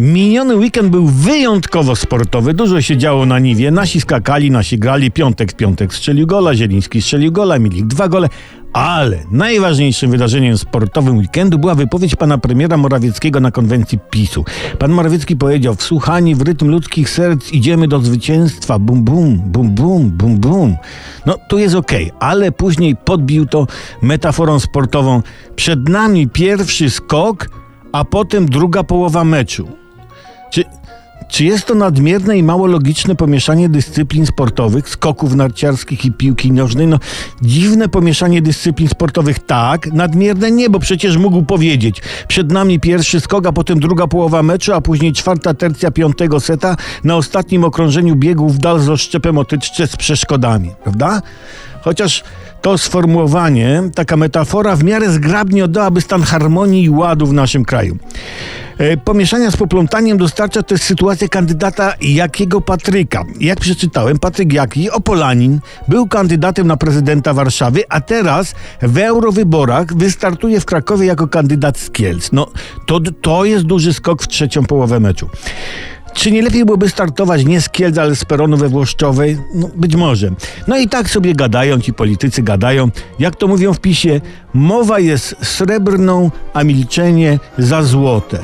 Miniony weekend był wyjątkowo sportowy. Dużo się działo na niwie. Nasi skakali, nasi grali. Piątek piątek strzelił gola, Zieliński strzelił gola, mieli dwa gole. Ale najważniejszym wydarzeniem sportowym weekendu była wypowiedź pana premiera Morawieckiego na konwencji PiSu. Pan Morawiecki powiedział, wsłuchani w rytm ludzkich serc idziemy do zwycięstwa. Bum, bum, bum, bum, bum, bum. No, tu jest okej, ale później podbił to metaforą sportową. Przed nami pierwszy skok, a potem druga połowa meczu. Czy, czy jest to nadmierne i mało logiczne pomieszanie dyscyplin sportowych, skoków narciarskich i piłki nożnej? No, dziwne pomieszanie dyscyplin sportowych tak, nadmierne nie, bo przecież mógł powiedzieć przed nami pierwszy skok, a potem druga połowa meczu, a później czwarta tercja piątego seta na ostatnim okrążeniu biegł w dal z oszczepem o tyczce z przeszkodami, prawda? Chociaż to sformułowanie, taka metafora w miarę zgrabnie oddałaby stan harmonii i ładu w naszym kraju. E, Pomieszania z poplątaniem dostarcza też sytuacja kandydata Jakiego Patryka. Jak przeczytałem, Patryk Jaki, Opolanin, był kandydatem na prezydenta Warszawy, a teraz w eurowyborach wystartuje w Krakowie jako kandydat z Kielc. No, to, to jest duży skok w trzecią połowę meczu. Czy nie lepiej byłoby startować nie z Kielc, ale z peronu we Włoszczowej? No, być może. No i tak sobie gadają, ci politycy gadają. Jak to mówią w PiSie, mowa jest srebrną, a milczenie za złote.